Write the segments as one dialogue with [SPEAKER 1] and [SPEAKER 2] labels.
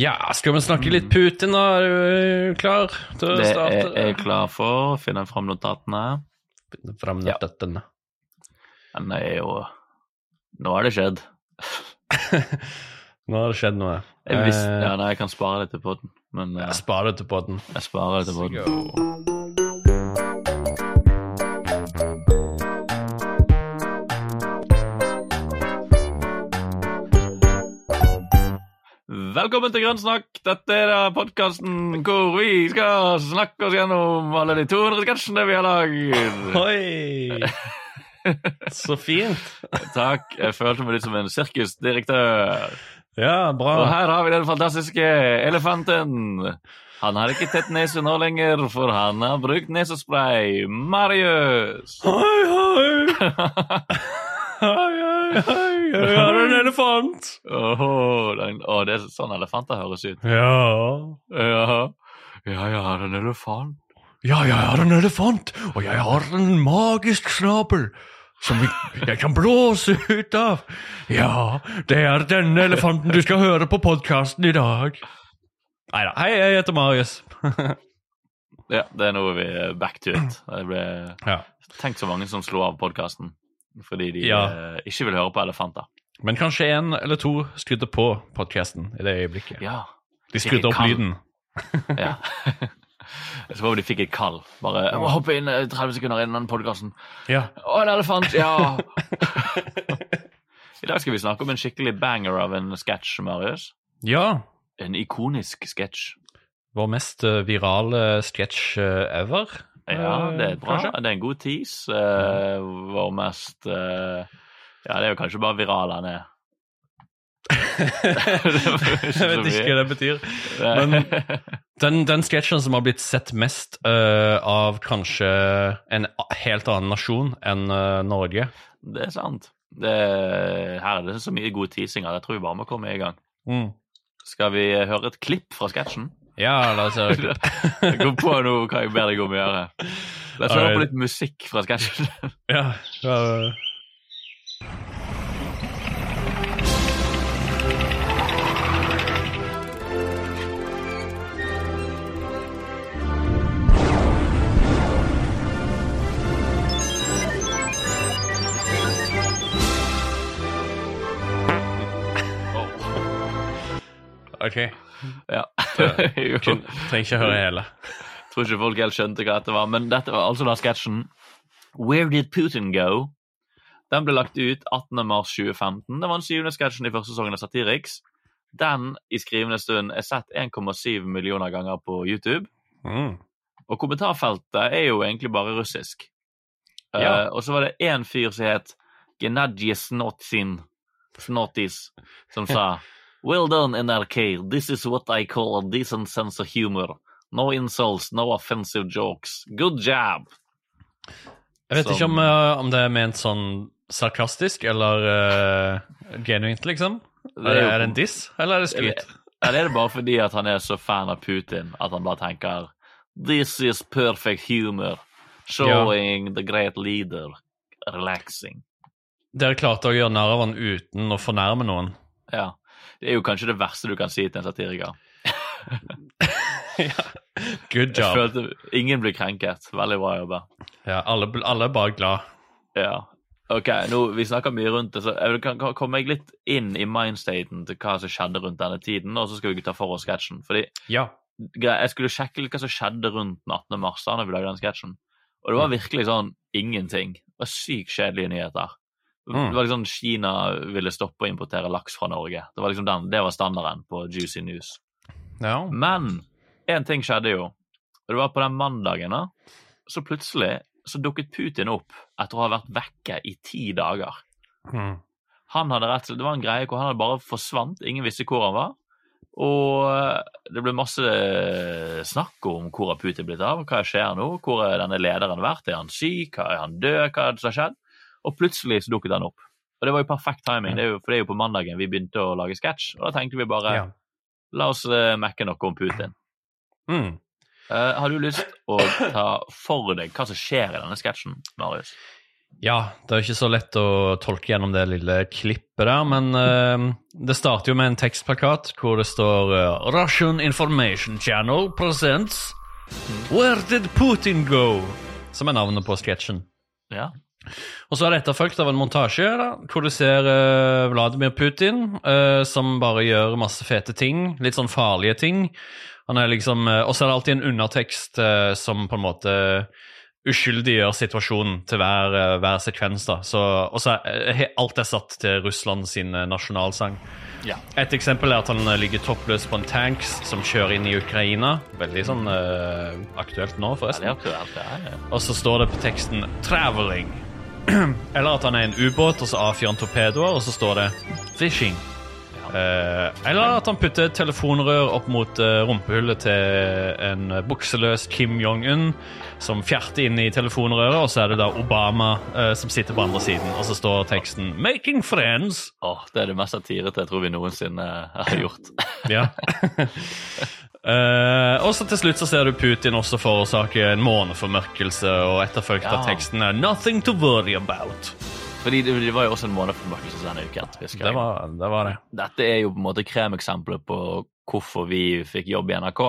[SPEAKER 1] Ja, skal vi snakke litt Putin, da? Er du klar til å starte?
[SPEAKER 2] Det er jeg klar for. Finne fram notatene.
[SPEAKER 1] Finne Fram
[SPEAKER 2] Ja.
[SPEAKER 1] notatene.
[SPEAKER 2] Men det er jo Nå har det skjedd.
[SPEAKER 1] Nå har det skjedd noe.
[SPEAKER 2] Jeg, visste,
[SPEAKER 1] Eh,
[SPEAKER 2] ja, nei, jeg kan spare det til poden, men eh,
[SPEAKER 1] jeg sparer det til poden.
[SPEAKER 2] jeg sparer det til podden. Velkommen til Grønnsnakk. Dette er podkasten hvor vi skal snakke oss gjennom alle de 200 sketsjene vi har lagd.
[SPEAKER 1] Oi! Så fint.
[SPEAKER 2] Takk. Jeg følte meg litt som en sirkusdirektør.
[SPEAKER 1] Ja, bra.
[SPEAKER 2] Og her har vi den fantastiske elefanten. Han har ikke tett nese nå lenger, for han har brukt nesespray. Marius!
[SPEAKER 1] Hei, hei! Hei, hei, hei! Jeg har en elefant.
[SPEAKER 2] Åh, oh, oh, det er sånn elefanter høres ut.
[SPEAKER 1] Ja.
[SPEAKER 2] Ja, ja jeg har en elefant.
[SPEAKER 1] Ja, jeg har en elefant, og jeg har en magisk snabel som jeg kan blåse ut av. Ja, det er denne elefanten du skal høre på podkasten i dag. Neida. Hei, jeg heter Marius.
[SPEAKER 2] Ja, det er noe vi back to it. Det ble
[SPEAKER 1] Ja.
[SPEAKER 2] tenkt så mange som slo av podkasten fordi de
[SPEAKER 1] Ja.
[SPEAKER 2] eh, ikke vil høre på elefanter.
[SPEAKER 1] Men kanskje en eller to skrudde på podkasten i det øyeblikket.
[SPEAKER 2] Ja.
[SPEAKER 1] De skrudde opp
[SPEAKER 2] Ikke
[SPEAKER 1] lyden.
[SPEAKER 2] ja. Så håper de fikk et kall. Bare jeg må hoppe inn eh, 30 sekunder innen podkasten.
[SPEAKER 1] Ja.
[SPEAKER 2] Å, en elefant! Ja! I dag skal vi snakke om en skikkelig banger av en sketsj, Marius.
[SPEAKER 1] ja.
[SPEAKER 2] En ikonisk sketsj.
[SPEAKER 1] Vår mest eh, virale sketsj eh, ever.
[SPEAKER 2] Ja, det er bra.
[SPEAKER 1] Kanskje?
[SPEAKER 2] Det er en god tease. Uh, vår mest uh, Ja, det er jo kanskje bare viral han er.
[SPEAKER 1] jeg vet ikke hva det betyr. Men- Den, den sketsjen som har blitt sett mest uh, av kanskje en helt annen nasjon enn uh, Norge.
[SPEAKER 2] Det er sant. Det, her er det så mye gode teasinger. Jeg tror vi bare må komme i gang. Skal vi høre et klipp fra sketsjen?
[SPEAKER 1] Ja, la oss høre klipp.
[SPEAKER 2] Kom på nå hva jeg ber deg om å gjøre. La oss høre på litt musikk fra sketsjen.
[SPEAKER 1] Ja, ja. OK.
[SPEAKER 2] Ja.
[SPEAKER 1] Kun, trenger ikke høre hele.
[SPEAKER 2] Tror ikke folk helt skjønte hva dette var, men dette var altså da sketsjen Where Did Putin Go? Den ble lagt ut 18. mars 2015. Det var den syvende sketsjen i første sesongen av Satiriks. Den i skrivende stund er sett 1,7 millioner ganger på YouTube.
[SPEAKER 1] Mm.
[SPEAKER 2] Og kommentarfeltet er jo egentlig bare russisk.
[SPEAKER 1] Ja.
[SPEAKER 2] Uh, og så var det én fyr som het Gennadij Snotsin, Snotis, som sa Well done, NRK. This is what I call a decent sense of humor. No insults, no offensive jokes. Good job!
[SPEAKER 1] Jeg vet
[SPEAKER 2] Som-
[SPEAKER 1] ikke om, eh, om det er ment sånn sarkastisk eller uh, genuint, liksom. Er det, er det en diss, eller er det skryt?
[SPEAKER 2] Eller er det bare fordi at han er så fan av Putin at han bare tenker This is perfect humor. Showing the great leader. Relaxing.
[SPEAKER 1] Dere klarte å gjøre narr av han uten å fornærme noen.
[SPEAKER 2] Ja. Det er jo kanskje det verste du kan si til en satiriker.
[SPEAKER 1] ja. Good
[SPEAKER 2] Jeg
[SPEAKER 1] job.
[SPEAKER 2] følte Ingen blir krenket. Veldig bra jobba.
[SPEAKER 1] Ja, alle, alle er bare glad.
[SPEAKER 2] Ja. Ok, nå, Vi snakker mye rundt det, så jeg vil kan komme meg litt inn i mindstaten til hva som skjedde rundt denne tiden, og så skal vi ta for oss sketsjen. Fordi
[SPEAKER 1] Ja.
[SPEAKER 2] Jeg skulle sjekke litt hva som skjedde rundt den 18. mars da når vi lagde den sketsjen. Og det var virkelig sånn ingenting. Det var sykt kjedelige nyheter.
[SPEAKER 1] Mm.
[SPEAKER 2] Det var liksom Kina ville stoppe å importere laks fra Norge. Det var liksom den, det var standarden på Juicy News.
[SPEAKER 1] ja.
[SPEAKER 2] Men én ting skjedde jo. Og det var på den mandagen, da. Så plutselig så dukket Putin opp etter å ha vært vekke i ti dager.
[SPEAKER 1] Mm.
[SPEAKER 2] Han hadde rett, Det var en greie hvor han hadde bare forsvant. Ingen visste hvor han var. Og det ble masse snakk om hvor har Putin blitt av, hva skjer nå, hvor er denne lederen vært, er han syk, er han død, hva er det som har skjedd? Og plutselig så dukket han opp. Og det var jo perfekt timing, det jo, for det er jo på mandagen vi begynte å lage sketsj. Og da tenkte vi bare
[SPEAKER 1] ja.
[SPEAKER 2] la oss uh, mekke noe om Putin.
[SPEAKER 1] Mm.
[SPEAKER 2] Uh, har du lyst å ta for deg hva som skjer i denne sketsjen, Marius?
[SPEAKER 1] Ja, det er ikke så lett å tolke gjennom det lille klippet der, men uh, det starter jo med en tekstplakat hvor det står Russian Information Channel presents Where did Putin go? Som er navnet på sketsjen.
[SPEAKER 2] Ja.
[SPEAKER 1] Og så er det etterfulgt av en montasje da, hvor du ser uh, Vladimir Putin uh, som bare gjør masse fete ting, litt sånn farlige ting. Han er liksom, uh, Og så er det alltid en undertekst som på en måte uskyldiggjør situasjonen til hver, hver sekvens. da. Så, og så er alt er satt til Russland sin nasjonalsang.
[SPEAKER 2] ja.
[SPEAKER 1] Et eksempel er at han ligger toppløs på en tanks som kjører inn i Ukraina. Veldig sånn aktuelt nå, forresten.
[SPEAKER 2] Aktuelt, det er.
[SPEAKER 1] Og så står det på teksten 'traveling'. Eller at han er en ubåt, og så avfyrer han torpedoer, og så står det 'fishing'. Eh, eller at han putter telefonrør opp mot eh, rumpehullet til en bukseløs Kim Jong-un som fjerter inn i telefonrøret, og så er det da Obama eh, som sitter på andre siden, og så står teksten 'Making friends'.
[SPEAKER 2] Åh, det er det mest satirete jeg tror vi noensinne har gjort.
[SPEAKER 1] Ja. Eh, og så til slutt så ser du Putin også forårsake en måneformørkelse, og etterfulgt av
[SPEAKER 2] Ja.
[SPEAKER 1] teksten er 'Nothing to worry about'.
[SPEAKER 2] Fordi det, det var jo også en måneformørkelse denne uken. husker
[SPEAKER 1] Det var det. Var det.
[SPEAKER 2] Dette er jo på en måte kremeksempelet på hvorfor vi fikk jobb i NRK.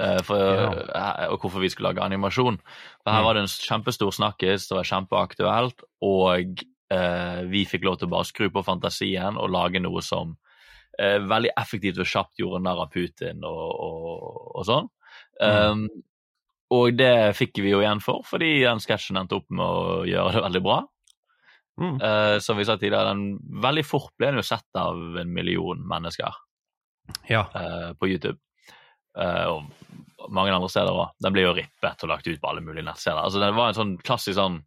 [SPEAKER 2] eh, For, ja. Og hvorfor vi skulle lage animasjon. For Her
[SPEAKER 1] Mm.
[SPEAKER 2] var det en kjempestor snakkis, det var kjempeaktuelt, og eh, vi fikk lov til å bare skru på fantasien og lage noe som eh, veldig effektivt og kjapt gjorde narr av Putin og, og, og sånn. Um, og det fikk vi jo igjen for, fordi den sketsjen endte opp med å gjøre det veldig bra.
[SPEAKER 1] Mm.
[SPEAKER 2] Eh, som vi sa tidligere, den veldig fort ble den jo sett av en million mennesker
[SPEAKER 1] Ja.
[SPEAKER 2] uh, på YouTube. Uh, og mange andre steder òg. Den ble jo rippet og lagt ut på alle mulige nettsteder. Altså, det var en sånn klassisk sånn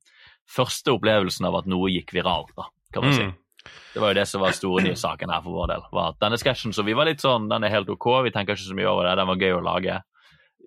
[SPEAKER 2] første opplevelsen av at noe gikk viralt, da, kan man si.
[SPEAKER 1] Mm.
[SPEAKER 2] Det var jo det som var store nye saken her for vår del. var at Denne sketsjen så vi var litt sånn, den er helt ok, vi tenker ikke så mye over det, den var gøy å lage.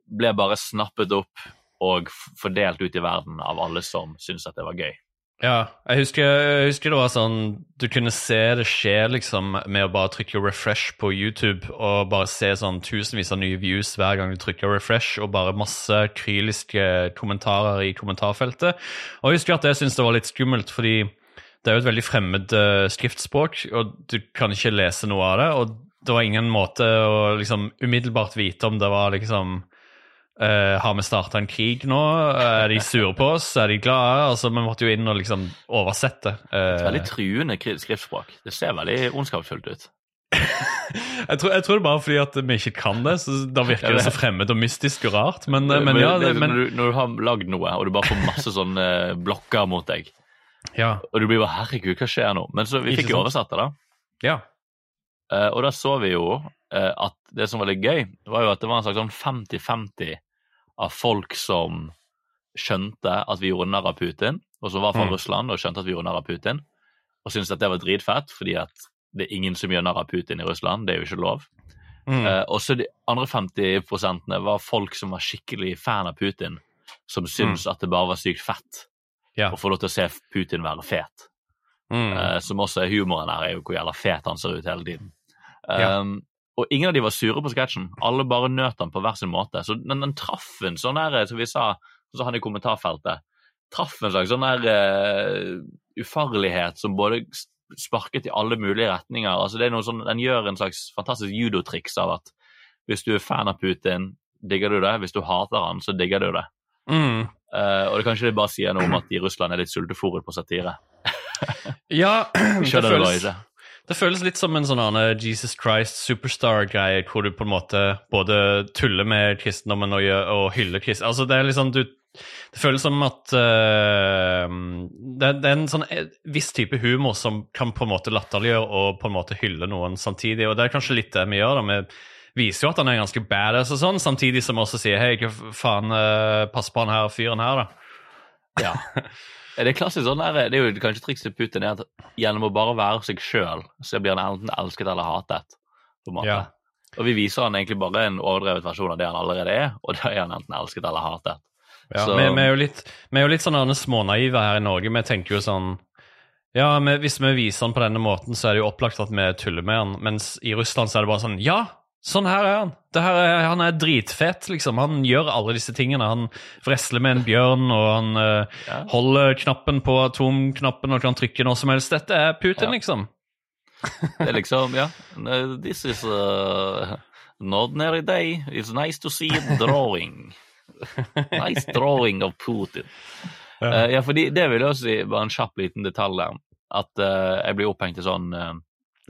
[SPEAKER 2] Ble bare snappet opp og fordelt ut i verden av alle som syntes at det var gøy.
[SPEAKER 1] Ja. Jeg husker, jeg husker det var sånn Du kunne se det skje liksom med å bare trykke refresh på YouTube og bare se sånn tusenvis av nye views hver gang du trykker refresh, og bare masse kryliske kommentarer i kommentarfeltet. Og jeg husker at jeg syntes det var litt skummelt, fordi det er jo et veldig fremmed eh, skriftspråk, og du kan ikke lese noe av det. Og det var ingen måte å liksom umiddelbart vite om det var liksom eh, Har vi starta en krig nå? Er de sure på oss? Er de glade? Altså, Vi måtte jo inn og liksom oversette. eh,
[SPEAKER 2] Veldig truende skriftspråk. Det ser veldig ondskapsfullt ut.
[SPEAKER 1] jeg, tror, jeg tror det er bare fordi at vi ikke kan det, så da virker det så fremmed og mystisk og rart. Men, eh, men ja, det,
[SPEAKER 2] når, du, når du har lagd noe, og du bare får masse sånne blokker mot deg,
[SPEAKER 1] ja,
[SPEAKER 2] og du blir bare 'herregud, hva skjer nå?' Men så vi fikk jo oversatt det, da.
[SPEAKER 1] ja.
[SPEAKER 2] Uh, og da så vi jo eh, at det som var litt gøy, var jo at det var en slags sånn 50-50 av folk som skjønte at vi gjorde narr av Putin, og som var fra
[SPEAKER 1] Mm.
[SPEAKER 2] Russland og skjønte at vi gjorde narr av Putin, og syntes at det var dritfett, fordi at det er ingen som gjør narr av Putin i Russland, det er jo ikke lov.
[SPEAKER 1] Mm.
[SPEAKER 2] Uh, og så de andre 50 prosentene var folk som var skikkelig fan av Putin, som syntes at det bare var sykt fett
[SPEAKER 1] Ja.
[SPEAKER 2] å få lov til å se Putin være fet.
[SPEAKER 1] Mm.
[SPEAKER 2] Eh, som også er humoren her, er jo hvor jævla fet han ser ut hele tiden.
[SPEAKER 1] Ja.
[SPEAKER 2] Og ingen av de var sure på sketsjen. Alle bare nøt den på hver sin måte. Så den, den traff en sånn der, som vi sa, så han i kommentarfeltet, traff en slags sånn der uh, ufarlighet som både sparket i alle mulige retninger. Altså det er noe sånn, Den gjør en slags fantastisk judotriks av at hvis du er fan av Putin, digger du det. Hvis du hater han, så digger du det.
[SPEAKER 1] Mm.
[SPEAKER 2] Uh, og det kanskje det bare sier noe om at de i Russland er litt sultefòret på satire.
[SPEAKER 1] Ja, det
[SPEAKER 2] Skjønner hva
[SPEAKER 1] føles? Det føles litt som en sånn Jesus Christ superstar-greie, hvor du på en måte både tuller med kristendommen og, og hyller kristen... Altså, det er liksom du Det føles som at uh, det, det er en sånn eh, viss type humor som kan på en måte latterliggjøre og på en måte hylle noen samtidig, og det er kanskje litt det vi gjør. da, Vi viser jo at han er ganske badass og sånn, samtidig som vi også sier hei, hva faen, eh, pass på han her fyren her, da.
[SPEAKER 2] Ja. Det er klassisk sånn der, det er jo kanskje trikset Putin er at gjennom å bare være seg sjøl, så blir han enten elsket eller hatet. på en måte.
[SPEAKER 1] Ja.
[SPEAKER 2] Og vi viser han egentlig bare en overdrevet versjon av det han allerede er, og da er han enten elsket eller hatet.
[SPEAKER 1] Ja,
[SPEAKER 2] Så-
[SPEAKER 1] vi, vi, er jo litt, vi er jo litt sånn smånaive her i Norge. Vi tenker jo sånn Ja, men hvis vi viser han på denne måten, så er det jo opplagt at vi tuller med han. Mens i Russland så er det bare sånn Ja, Sånn her er han. Det her er, han er dritfet, liksom. Han gjør alle disse tingene. Han wrestler med en bjørn, og han uh,
[SPEAKER 2] Ja.
[SPEAKER 1] holder knappen på atomknappen og kan trykke når som helst. Dette er Putin,
[SPEAKER 2] Ja.
[SPEAKER 1] liksom.
[SPEAKER 2] Det er liksom, ja. This is uh, an ordinary day. It's nice to see a drawing. Nice drawing of Putin.
[SPEAKER 1] Ja.
[SPEAKER 2] Eh, ja, fordi det vil jeg også si, bare en kjapp liten detalj der, at eh, jeg blir opphengt i sånn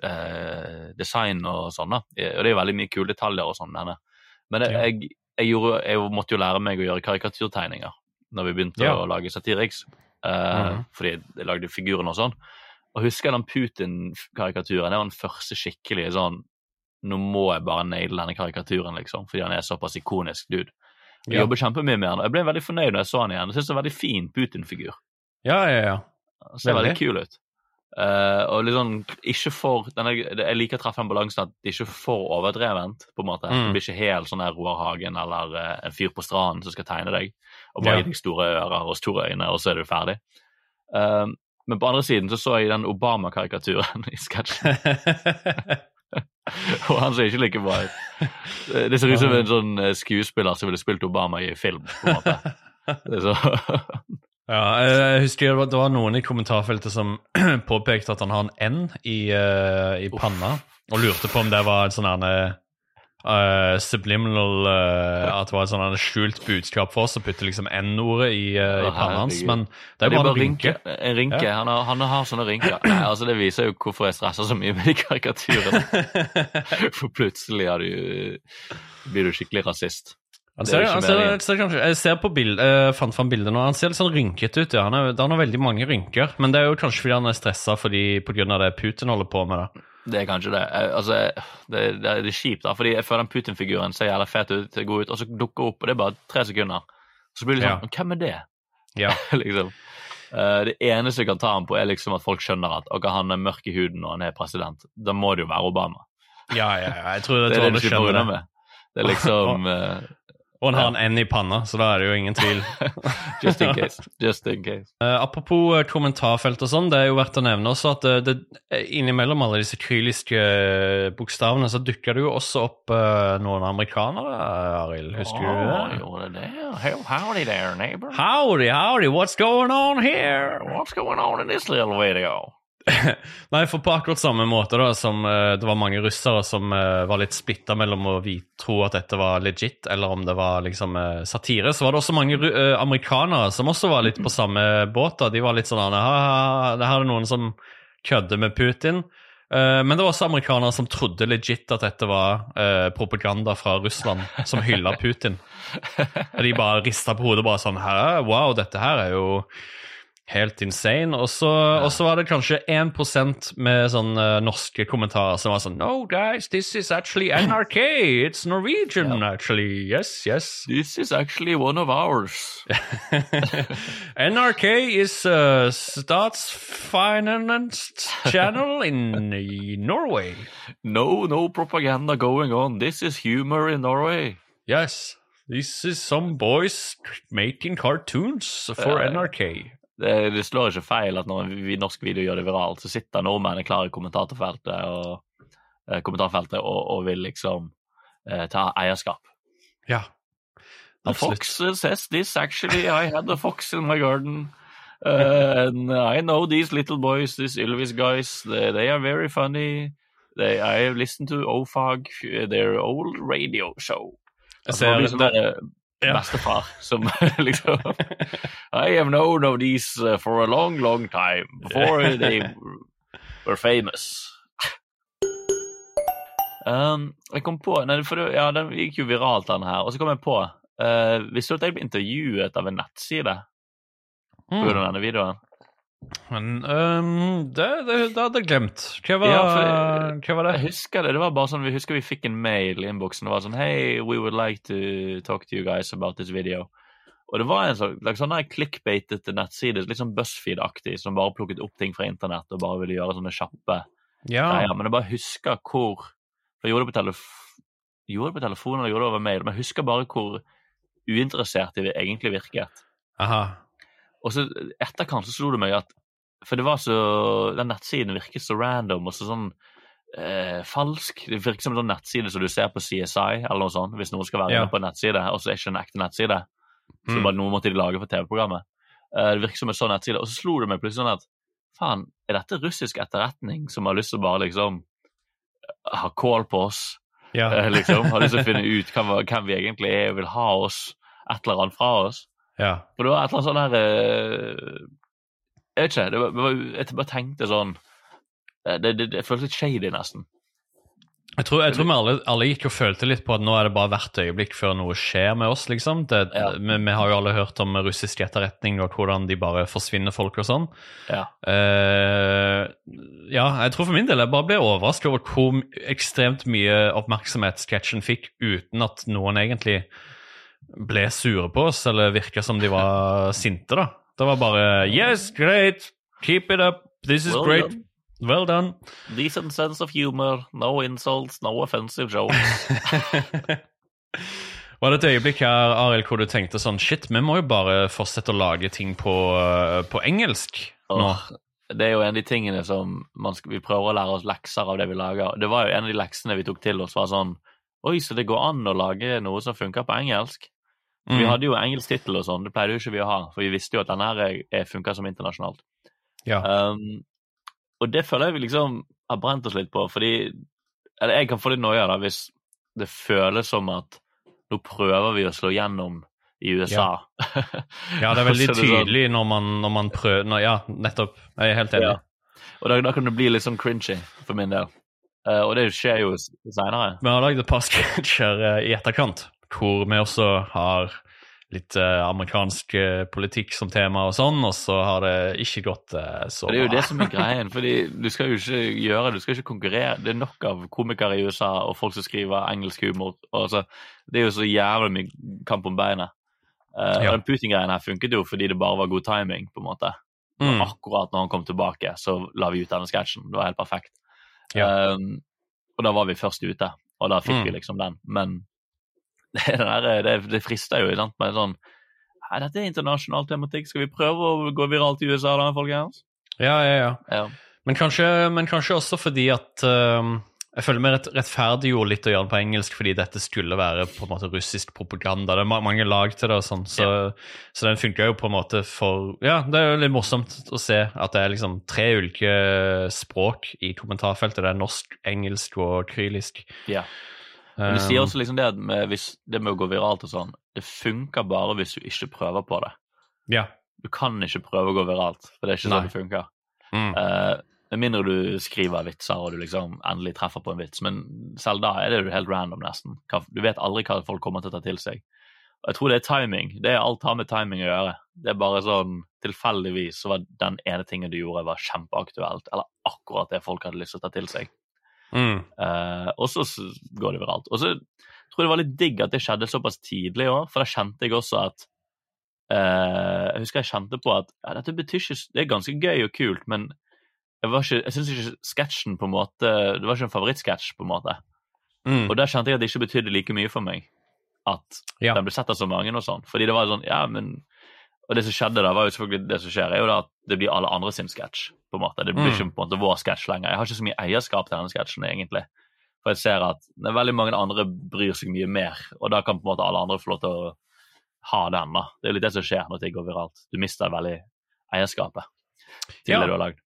[SPEAKER 2] eh, eh, design og sånn, da. Og det er jo veldig mye kule detaljer og sånn. Men jeg, jeg, jeg, gjorde, jeg måtte jo lære meg å gjøre karikaturtegninger når vi begynte
[SPEAKER 1] Ja.
[SPEAKER 2] å lage Satiriks. eh,
[SPEAKER 1] Mhm.
[SPEAKER 2] Fordi jeg lagde figurene og sånn. Og husker jeg den Putin-karikaturen. Det var den første skikkelige sånn Nå må jeg bare naile denne karikaturen, liksom, fordi han er såpass ikonisk dude. Jeg
[SPEAKER 1] Ja.
[SPEAKER 2] jobber kjempemye med han, jeg ble veldig fornøyd når jeg så han igjen. Jeg synes det er en veldig fin Putin-figur.
[SPEAKER 1] Ja, ja, ja.
[SPEAKER 2] Han ser
[SPEAKER 1] Veldig.
[SPEAKER 2] veldig kul ut. Eh, og sånn, ikke for den er, Jeg liker å treffe den balansen at det ikke er for overdrevent. på en måte.
[SPEAKER 1] Mm.
[SPEAKER 2] Det blir ikke helt sånn Roar Hagen eller uh, en fyr på stranden som skal tegne deg og bare
[SPEAKER 1] Ja.
[SPEAKER 2] gi deg store ører og store øyne, og så er du ferdig. Uh, men på andre siden så så jeg den Obama-karikaturen i sketsjen, og han ser ikke like bra ut. Det ser ut som en sånn skuespiller som ville spilt Obama i film, på en måte. Det er så
[SPEAKER 1] Ja, jeg husker det var, det var noen i kommentarfeltet som påpekte at han har en N i, uh, i panna, og lurte på om det var en sånn uh, subliminal uh, At det var et sånn skjult budskap for oss å putte liksom N-ordet i, uh, i panna hans, men det er
[SPEAKER 2] Det
[SPEAKER 1] bare en rynke.
[SPEAKER 2] En rynke. Han, har, han har sånne rynker. Nei, altså Det viser jo hvorfor jeg stresser så mye med de karikaturene. For plutselig du, blir du skikkelig rasist.
[SPEAKER 1] Han
[SPEAKER 2] er
[SPEAKER 1] ser, han ser, ser kanskje, jeg ser på bild, uh, fant fram bildet nå, han ser litt sånn rynkete ut. Ja. Han, er, han har veldig mange rynker, men det er jo kanskje fordi han er stressa av det Putin holder på med. det.
[SPEAKER 2] Det er kanskje det. Jeg, Altså, det, det, er- det kjipt, da, fordi jeg føler den Putin-figuren ser jævlig fet ut, god ut, og så dukker opp, og det er bare tre sekunder. Så blir det sånn
[SPEAKER 1] Ja.
[SPEAKER 2] Hvem er det?
[SPEAKER 1] Ja.
[SPEAKER 2] liksom. Uh, det eneste jeg kan ta ham på, er liksom at folk skjønner at okay, han er mørk i huden og han er president. Da må det jo være Obama.
[SPEAKER 1] Ja, ja, ja, jeg tror,
[SPEAKER 2] Det er det du
[SPEAKER 1] skjønner
[SPEAKER 2] unna med. Det er liksom eh,
[SPEAKER 1] Og han har en N i panna, så da er det jo ingen tvil.
[SPEAKER 2] Just in case. Just in case.
[SPEAKER 1] Uh, apropos eh, kommentarfelt og sånn, det er jo verdt å nevne også at eh, det, det, innimellom alle disse kyliske eh, bokstavene, så dukker det jo også opp uh, noen amerikanere, Arild. Husker du det?
[SPEAKER 2] gjorde det? How- Howdy there, neighbor.
[SPEAKER 1] Howdy, howdy, what's going on here?
[SPEAKER 2] What's going on in this little video?
[SPEAKER 1] Nei, for på akkurat samme måte da, som uh, det var mange russere som uh, var litt splitta mellom å tro at dette var legit, eller om det var liksom uh, satire, så var det også mange amerikanere som også var litt på samme båt. da. De var litt sånn «Ha, ha, ha, det her er noen som kødder med Putin. Men det var også amerikanere som trodde legit at dette var propaganda fra Russland, som hylla Putin. Og de bare rista på hodet bare sånn wow, dette her er jo helt insane. Og så, ja. var det kanskje 1% med sånn eh, norske kommentarer som var sånn No, guys, this is actually NRK. It's Norwegian, actually. Yes, yes.
[SPEAKER 2] This is actually one of ours.
[SPEAKER 1] NRK is a statsfinanced channel in Norway.
[SPEAKER 2] No, no propaganda going on. This is humor in Norway.
[SPEAKER 1] Yes. This is some boys making cartoons for
[SPEAKER 2] uh,
[SPEAKER 1] NRK.
[SPEAKER 2] Det, det slår ikke feil at når vi norsk video gjør det viralt, så sitter nordmennene klare i kommentarfeltet og, eh, kommentarfeltet og, og vil liksom eh, ta eierskap.
[SPEAKER 1] Ja.
[SPEAKER 2] The fox says this actually. I had a fox in my garden. Uh, and I know these little boys, these Ylvis guys. They, they are very funny. They, I have listened to OFAG, their old radio show.
[SPEAKER 1] Jeg
[SPEAKER 2] Altså,
[SPEAKER 1] ser,
[SPEAKER 2] sånn der, eh,
[SPEAKER 1] Ja.
[SPEAKER 2] bestefar som liksom I have known of these uh, for a long, long time. Before they were famous. Um, jeg kom på nei, for Ja, den gikk jo viralt, den her. Og så kom jeg på uh, Visste du at jeg ble intervjuet av en nettside
[SPEAKER 1] mm.
[SPEAKER 2] av denne videoen?
[SPEAKER 1] Men um, det, det, det hadde jeg glemt. Hva var,
[SPEAKER 2] Ja, for-
[SPEAKER 1] hva var det?
[SPEAKER 2] Jeg husker det. det var bare sånn, Vi husker vi fikk en mail i innboksen. Det var sånn Hey, we would like to talk to you guys about this video. Og det var en sånn, like, der clickbaitete nettside, litt sånn BuzzFeed-aktig, som bare plukket opp ting fra internett og bare ville gjøre sånne kjappe
[SPEAKER 1] Ja.
[SPEAKER 2] greier. Men jeg bare husker hvor For jeg gjorde det på, telef gjorde det på telefonen eller gjorde det over mail, men jeg husker bare hvor uinteressert de egentlig virket.
[SPEAKER 1] Aha.
[SPEAKER 2] Og så etterkant så slo det meg at For det var så Den nettsiden virket så random og så sånn eh, falsk. Det virker som en sånn nettside som du ser på CSI, eller noe sånt, hvis noen skal være
[SPEAKER 1] Ja.
[SPEAKER 2] inne på en nettside, og så er det ikke en ekte nettside. Så
[SPEAKER 1] Mm.
[SPEAKER 2] bare noe måtte de lage for TV-programmet. Eh, det virker som en sånn nettside. Og så slo det meg plutselig sånn at faen, er dette russisk etterretning som har lyst til å bare liksom ha kål på oss?
[SPEAKER 1] Ja.
[SPEAKER 2] Eh, liksom, Har lyst til å finne ut hvem, hvem vi egentlig er og vil ha oss, et eller annet fra oss?
[SPEAKER 1] Ja.
[SPEAKER 2] For det var et eller annet sånn her eh, Jeg vet ikke. Det var, det var, jeg bare tenkte sånn eh, Det, det, det føltes litt shady, nesten.
[SPEAKER 1] Jeg tror, jeg tror vi alle, alle gikk og følte litt på at nå er det bare hvert øyeblikk før noe skjer med oss, liksom. Det,
[SPEAKER 2] Ja.
[SPEAKER 1] vi, vi har jo alle hørt om russisk etterretning og hvordan de bare forsvinner folk og sånn.
[SPEAKER 2] Ja.
[SPEAKER 1] Uh, ja, jeg tror for min del jeg bare ble overrasket over hvor ekstremt mye oppmerksomhet sketsjen fikk uten at noen egentlig ble sure på oss, eller virka som de var sinte, da. Det var bare Yes, great! Keep it up! This is
[SPEAKER 2] Well
[SPEAKER 1] great!
[SPEAKER 2] done.
[SPEAKER 1] Well done!
[SPEAKER 2] Decent sense of humor, no insults, no offensive jokes.
[SPEAKER 1] Var det et øyeblikk her, Arild, hvor du tenkte sånn Shit, vi må jo bare fortsette å lage ting på, eh, på engelsk nå?
[SPEAKER 2] Oh, det er jo en av de tingene som man skal, vi prøver å lære oss lekser av det vi lager. Det var jo en av de leksene vi tok til oss, var sånn Oi, så det går an å lage noe som funker på engelsk? Vi
[SPEAKER 1] Mm.
[SPEAKER 2] hadde jo engelsk tittel og sånn, det pleide jo ikke vi å ha, for vi visste jo at denne her er- er- som internasjonalt.
[SPEAKER 1] Ja.
[SPEAKER 2] Um, og det føler jeg vi liksom har brent oss litt på, fordi Eller jeg kan få litt noia da, hvis det føles som at nå prøver vi å slå gjennom i USA.
[SPEAKER 1] Ja, det er veldig
[SPEAKER 2] sånn-
[SPEAKER 1] tydelig når man, når man prøver når, Ja, nettopp. Jeg er helt enig.
[SPEAKER 2] Ja. Og da, da kan det bli litt sånn cringy for min del. Uh, og det skjer jo seinere.
[SPEAKER 1] Vi har lagd et par sketsjer uh, i etterkant hvor vi også har litt eh, amerikansk eh, politikk som tema og sånn, og så har det ikke gått eh, så
[SPEAKER 2] bra. det er jo det som er greien, fordi du skal jo ikke gjøre Du skal ikke konkurrere. Det er nok av komikere i USA og folk som skriver engelsk humor. Og altså, det er jo så jævlig mye kamp om beinet. Uh,
[SPEAKER 1] Ja.
[SPEAKER 2] Og den Putin-greien her funket jo fordi det bare var god timing, på en måte.
[SPEAKER 1] Mm.
[SPEAKER 2] Akkurat når han kom tilbake, så la vi ut denne sketsjen. Det var helt perfekt.
[SPEAKER 1] Ja.
[SPEAKER 2] Um, og da var vi først ute, og da fikk
[SPEAKER 1] Mm.
[SPEAKER 2] vi liksom den. Men det, der, det, det frister jo, iblant med sånn Nei, dette er internasjonal tematikk. Skal vi prøve å gå viralt i USA da, folkens?
[SPEAKER 1] Ja, ja, ja.
[SPEAKER 2] Ja.
[SPEAKER 1] Men kanskje, men kanskje også fordi at uh, Jeg føler meg rett, rettferdiggjorde litt å gjøre det på engelsk fordi dette skulle være på en måte russisk propaganda. Det er mange lag til det og sånn, så, så den funka jo på en måte for Ja, det er jo litt morsomt å se at det er liksom tre ulike språk i kommentarfeltet. Det er norsk, engelsk og krylisk.
[SPEAKER 2] ja. Men de sier
[SPEAKER 1] Um,
[SPEAKER 2] også liksom det at med, hvis, det med å gå viralt og sånn, det funker bare hvis du ikke prøver på det.
[SPEAKER 1] Ja.
[SPEAKER 2] Du kan ikke prøve å gå viralt, for det er ikke
[SPEAKER 1] Nei.
[SPEAKER 2] sånn det funker.
[SPEAKER 1] Mm.
[SPEAKER 2] Eh, Med mindre du skriver vitser og du liksom endelig treffer på en vits. Men selv da er det jo helt random, nesten. Du vet aldri hva folk kommer til å ta til seg. Og jeg tror det er timing. Det er Alt har med timing å gjøre. Det er bare sånn tilfeldigvis så var den ene tingen du gjorde, var kjempeaktuelt. Eller akkurat det folk hadde lyst til å ta til seg.
[SPEAKER 1] Mm.
[SPEAKER 2] Uh, og så går det viralt. Og så tror jeg det var litt digg at det skjedde såpass tidlig òg, for da kjente jeg også at uh, Jeg husker jeg kjente på at ja, dette betyr ikke Det er ganske gøy og kult, men jeg, var ikke, jeg syns ikke sketsjen på en måte Det var ikke en favorittsketsj, på en måte.
[SPEAKER 1] Mm.
[SPEAKER 2] Og der kjente jeg at det ikke betydde like mye for meg at
[SPEAKER 1] Ja.
[SPEAKER 2] den ble sett av så mange og sånn. Fordi det var sånn Ja, men Og det som skjedde da, var jo selvfølgelig det som skjer, er jo da at det blir alle andre sin sketsj, på en måte. Det blir
[SPEAKER 1] Mm.
[SPEAKER 2] ikke på en måte vår sketsj lenger. Jeg har ikke så mye eierskap til denne sketsjen, egentlig. For jeg ser at veldig mange andre bryr seg mye mer, og da kan på en måte alle andre få lov til å ha den. da. Det er jo litt det som skjer når ting går viralt. Du mister veldig eierskapet til
[SPEAKER 1] Ja.
[SPEAKER 2] det du har lagd.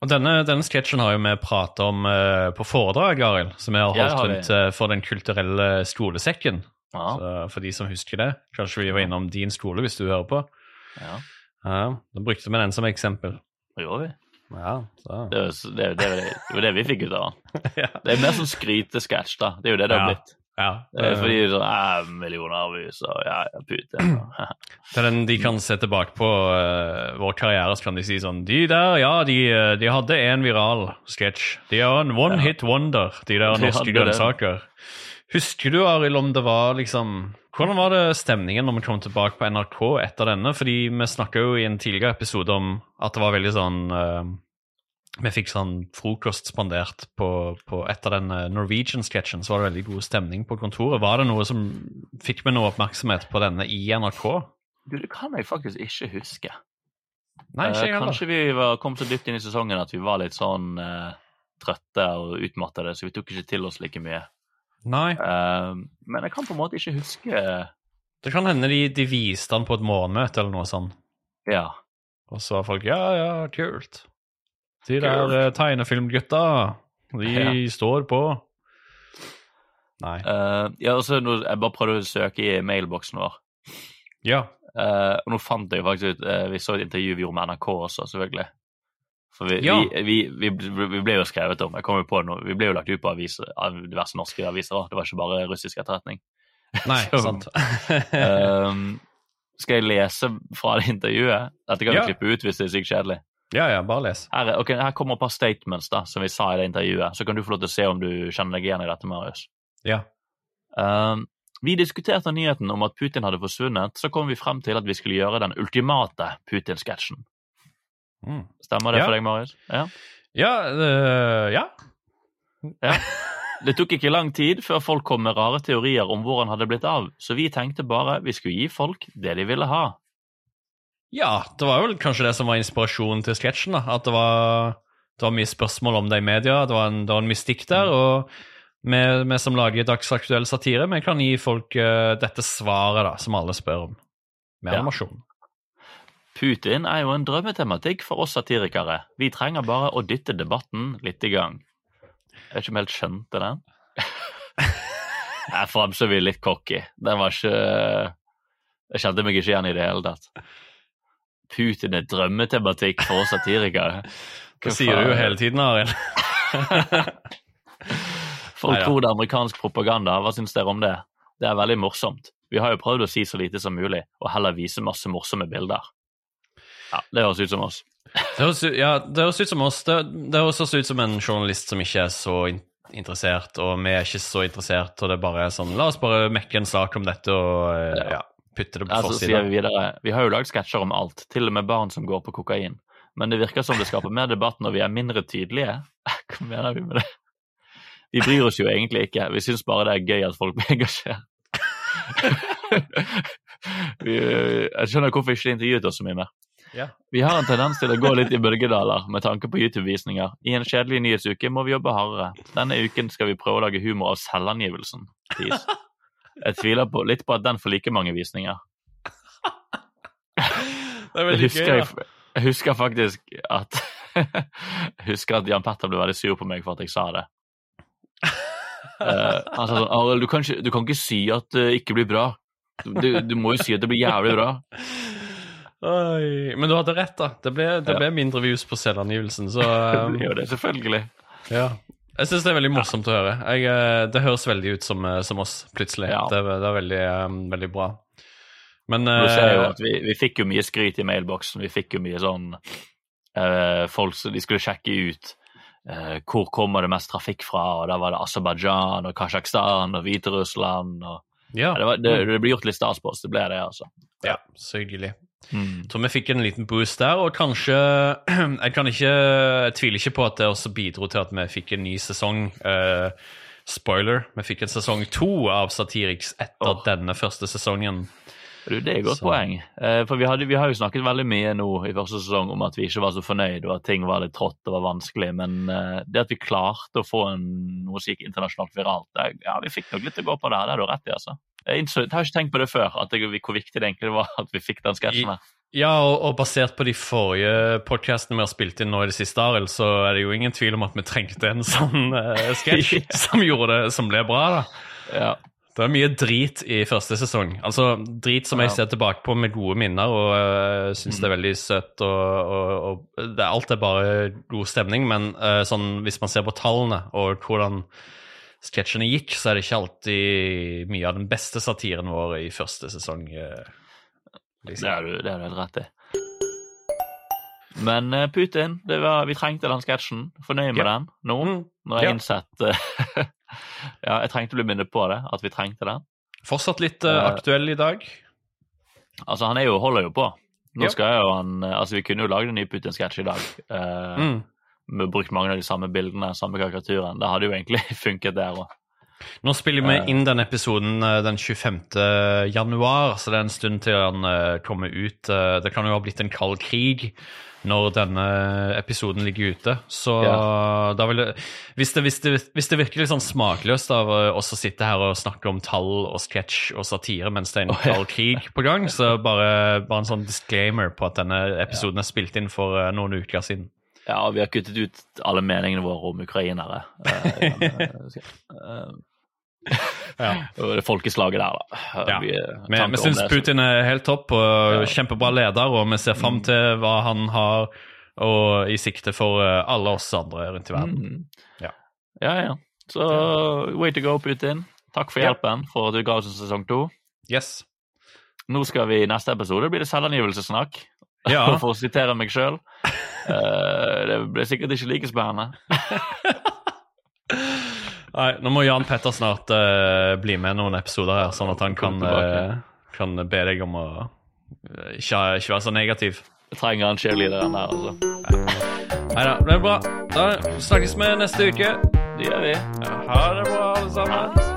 [SPEAKER 1] Og denne, denne sketsjen har jo vi pratet om uh, på foredrag, Arild, som vi har
[SPEAKER 2] Ja,
[SPEAKER 1] holdt
[SPEAKER 2] har
[SPEAKER 1] rundt uh, for Den kulturelle skolesekken.
[SPEAKER 2] Ja,
[SPEAKER 1] Så for de som husker det. Kanskje vi var innom din skole, hvis du hører på.
[SPEAKER 2] Ja.
[SPEAKER 1] Ja, Da brukte vi den som eksempel.
[SPEAKER 2] Det gjorde vi.
[SPEAKER 1] Ja, så.
[SPEAKER 2] Det er jo det, det, det, det var det vi fikk ut av den.
[SPEAKER 1] ja.
[SPEAKER 2] Det er mer sånn skrytesketsj, da. Det er jo det det har
[SPEAKER 1] Ja.
[SPEAKER 2] blitt.
[SPEAKER 1] ja.
[SPEAKER 2] Det fordi sånn eh, Millioner av views og ja, ja, pute.
[SPEAKER 1] Er den de kan se tilbake på uh, vår karriere, så kan de si sånn De der, ja, de, eh, de hadde en viral sketsj. De er en one hit wonder, de der norske
[SPEAKER 2] det.
[SPEAKER 1] grønnsaker. Husker du, Arild, om det var liksom Hvordan var det stemningen når vi kom tilbake på NRK etter denne? Fordi vi snakka jo i en tidligere episode om at det var veldig sånn uh, Vi fikk sånn frokost spandert på, på etter den eh, Norwegian-sketsjen, så var det veldig god stemning på kontoret. Var det noe som Fikk vi noe oppmerksomhet på denne i NRK?
[SPEAKER 2] Du, det kan jeg faktisk ikke huske.
[SPEAKER 1] Nei, ikke
[SPEAKER 2] Eh,
[SPEAKER 1] jeg.
[SPEAKER 2] Kanskje vi var, kom så dypt inn i sesongen at vi var litt sånn uh, trøtte og utmattede, så vi tok ikke til oss like mye.
[SPEAKER 1] Nei.
[SPEAKER 2] Eh, men jeg kan på en måte ikke huske
[SPEAKER 1] Det kan hende de, de viste han på et morgenmøte eller noe sånt.
[SPEAKER 2] Ja.
[SPEAKER 1] Og så var folk ja, ja, kult. De der uh, tegnefilmgutta, de
[SPEAKER 2] Ja.
[SPEAKER 1] står på. Nei.
[SPEAKER 2] Uh, ja, også, nå, jeg bare prøvde å søke i mailboksen vår.
[SPEAKER 1] Ja.
[SPEAKER 2] Uh, og nå fant jeg jo faktisk ut eh, Vi så et intervju vi gjorde med NRK også, selvfølgelig. For vi,
[SPEAKER 1] Ja.
[SPEAKER 2] vi, vi, vi, vi ble jo skrevet om. Jeg kom jo på noe. Vi ble jo lagt ut på aviser, av diverse norske aviser òg. Det var ikke bare russisk etterretning.
[SPEAKER 1] Nei,
[SPEAKER 2] Så-
[SPEAKER 1] sant.
[SPEAKER 2] Um, skal jeg lese fra det intervjuet? Dette kan vi
[SPEAKER 1] Ja.
[SPEAKER 2] klippe ut hvis det er sykt kjedelig.
[SPEAKER 1] ja, ja, bare les.
[SPEAKER 2] Her, okay, her kommer et par statements da, som vi sa i det intervjuet. Så kan du få lov til å se om du kjenner deg igjen i dette, Marius.
[SPEAKER 1] Ja.
[SPEAKER 2] Um, vi diskuterte nyheten om at Putin hadde forsvunnet, så kom vi frem til at vi skulle gjøre den ultimate Putin-sketsjen.
[SPEAKER 1] Mm.
[SPEAKER 2] Stemmer det
[SPEAKER 1] Ja.
[SPEAKER 2] for deg, Marius? Ja.
[SPEAKER 1] Ja, øh, ja.
[SPEAKER 2] Det tok ikke lang tid før folk kom med rare teorier om hvor han hadde blitt av, så vi tenkte bare vi skulle gi folk det de ville ha.
[SPEAKER 1] Ja, det var vel kanskje det som var inspirasjonen til sketsjen. da, At det var, det var mye spørsmål om det i media, det var en, det var en mystikk der. og vi, vi som lager dagsaktuell satire, vi kan gi folk uh, dette svaret da, som alle spør om. Med
[SPEAKER 2] Ja.
[SPEAKER 1] animasjon.
[SPEAKER 2] Putin er jo en drømmetematikk for oss satirikere. Vi trenger bare å dytte debatten litt i gang. Jeg vet ikke om jeg helt skjønte den. Jeg framstår litt cocky. Den var ikke Jeg kjente meg ikke igjen i det hele tatt. Putin er drømmetematikk for oss satirikere.
[SPEAKER 1] Det sier du jo hele tiden, Arild.
[SPEAKER 2] Folk tror det er amerikansk propaganda. Hva syns dere om det? Det er veldig morsomt. Vi har jo prøvd å si så lite som mulig, og heller vise masse morsomme bilder. Ja, Det høres ut som oss.
[SPEAKER 1] Det høres, ja, det høres ut som oss. Det, det høres også ut som en journalist som ikke er så in interessert, og vi er ikke så interessert, og det er bare sånn La oss bare mekke en sak om dette og eh, ja, putte det på
[SPEAKER 2] Ja, så sier
[SPEAKER 1] forsida.
[SPEAKER 2] vi videre Vi har jo lagd sketsjer om alt, til og med barn som går på kokain. Men det virker som det skaper mer debatt når vi er mindre tydelige. Hva mener vi med det? Vi bryr oss jo egentlig ikke. Vi syns bare det er gøy at folk blir engasjert. vi, jeg skjønner hvorfor ikke de intervjuet oss så mye mer.
[SPEAKER 1] Ja.
[SPEAKER 2] Vi har en tendens til å gå litt i bølgedaler med tanke på YouTube-visninger. I en kjedelig nyhetsuke må vi jobbe hardere. Denne uken skal vi prøve å lage humor av selvangivelsen. Tis. Jeg tviler på, litt på at den får like mange visninger.
[SPEAKER 1] Det er
[SPEAKER 2] Jeg
[SPEAKER 1] veldig gøy, da.
[SPEAKER 2] jeg husker faktisk at Jeg husker at Jan Petter ble veldig sur på meg for at jeg sa det. Uh, han sa sånn Arild, du, du kan ikke si at det ikke blir bra. Du, du må jo si at det blir jævlig bra.
[SPEAKER 1] Oi, men du hadde rett, da. Det ble, det ble mindre views på selvangivelsen, så um,
[SPEAKER 2] det, selvfølgelig.
[SPEAKER 1] ja. Jeg syns det er veldig morsomt å høre. Jeg, eh, det høres veldig ut som, eh, som oss, plutselig.
[SPEAKER 2] Ja.
[SPEAKER 1] Det, det er veldig, um, veldig bra. Men
[SPEAKER 2] uh, vi, vi fikk jo mye skryt i mailboksen. Vi fikk jo mye sånn uh, Folk som de skulle sjekke ut uh, hvor kommer det mest trafikk fra, og da var det Aserbajdsjan og Kasjokstan og Hviterussland og
[SPEAKER 1] ja,
[SPEAKER 2] ja, det, var, det, det ble gjort litt stas på oss, det ble det, altså.
[SPEAKER 1] ja, så hyggelig.
[SPEAKER 2] Mm.
[SPEAKER 1] Så vi fikk en liten boost der, og kanskje Jeg kan ikke Jeg tviler ikke på at det også bidro til at vi fikk en ny sesong. Uh, spoiler, vi fikk en sesong to av Satiriks etter
[SPEAKER 2] oh.
[SPEAKER 1] denne første sesongen.
[SPEAKER 2] Du, det er et godt
[SPEAKER 1] Så-
[SPEAKER 2] poeng. Eh, for vi, hadde, vi har jo snakket veldig mye nå i første sesong om at vi ikke var så fornøyd, og at ting var litt trått og var vanskelig. Men eh, det at vi klarte å få en, noe som gikk internasjonalt viralt, det, ja, vi fikk nok litt å gå på der. Det har du rett i, altså. Jeg, innså, jeg har ikke tenkt på det før, det, hvor viktig det egentlig var at vi fikk den sketsjen her.
[SPEAKER 1] Ja, og, og basert på de forrige podcastene vi har spilt inn nå i det siste, Arild, så er det jo ingen tvil om at vi trengte en sånn uh, sketsj som gjorde det, som ble bra, da.
[SPEAKER 2] Ja.
[SPEAKER 1] Det er mye drit i første sesong. Altså drit som jeg ser tilbake på med gode minner, og uh, syns det er veldig søtt. Og, og, og det, alt er bare god stemning, men uh, sånn, hvis man ser på tallene og hvordan sketsjene gikk, så er det ikke alltid mye av den beste satiren vår i første sesong.
[SPEAKER 2] Uh,
[SPEAKER 1] liksom.
[SPEAKER 2] det har du helt rett i. Men eh, Putin, det var, vi trengte den sketsjen. Fornøyd med
[SPEAKER 1] Ja.
[SPEAKER 2] den nå. Nå har jeg
[SPEAKER 1] Ja.
[SPEAKER 2] innsett eh, Ja, jeg trengte å bli minnet på det, at vi trengte den.
[SPEAKER 1] Fortsatt litt Eh, aktuell i dag.
[SPEAKER 2] Altså, han er jo, holder jo på. Nå skal jo han Altså, vi kunne jo lagd en ny Putin-sketsj i dag. Uh,
[SPEAKER 1] Mm.
[SPEAKER 2] Vi har brukt mange av de samme bildene, samme karikaturen. Det hadde jo egentlig funket der òg.
[SPEAKER 1] Nå spiller vi inn den episoden eh, den 25. januar, så det er en stund til han eh, kommer ut. Eh, Det kan jo ha blitt en kald krig når denne episoden ligger ute. Så da vil det hvis, det hvis, det hvis det virker litt sånn smakløst av eh, oss å sitte her og snakke om tall og sketsj og satire mens det er en
[SPEAKER 2] ja.
[SPEAKER 1] kald krig på gang, så bare, bare en sånn disclaimer på at denne episoden er spilt inn for eh, noen uker siden.
[SPEAKER 2] Ja, vi har kuttet ut alle meningene våre om ukrainere. Eh, eh,
[SPEAKER 1] Ja.
[SPEAKER 2] folkeslaget der, da.
[SPEAKER 1] Ja.
[SPEAKER 2] Vi,
[SPEAKER 1] Vi, vi syns Putin er helt topp og kjempebra leder, og vi ser fram til hva han har og i sikte for eh, alle oss andre rundt i verden.
[SPEAKER 2] Mm.
[SPEAKER 1] Ja.
[SPEAKER 2] ja, ja. Så way to go, Putin. Takk for hjelpen for at du ga oss en sesong to.
[SPEAKER 1] Yes.
[SPEAKER 2] Nå skal vi i neste episode blir det selvangivelsessnakk.
[SPEAKER 1] Ja.
[SPEAKER 2] For å sitere meg sjøl Det blir sikkert ikke like spennende.
[SPEAKER 1] Nei, nå må Jan Petter snart uh, bli med noen episoder her, sånn at han kan, uh, kan be deg om å uh, ikke, ikke være så negativ.
[SPEAKER 2] Jeg trenger han cheerleader den der, altså.
[SPEAKER 1] Nei da, det er bra. Da snakkes vi neste uke.
[SPEAKER 2] Det gjør vi.
[SPEAKER 1] Ha det bra, alle sammen.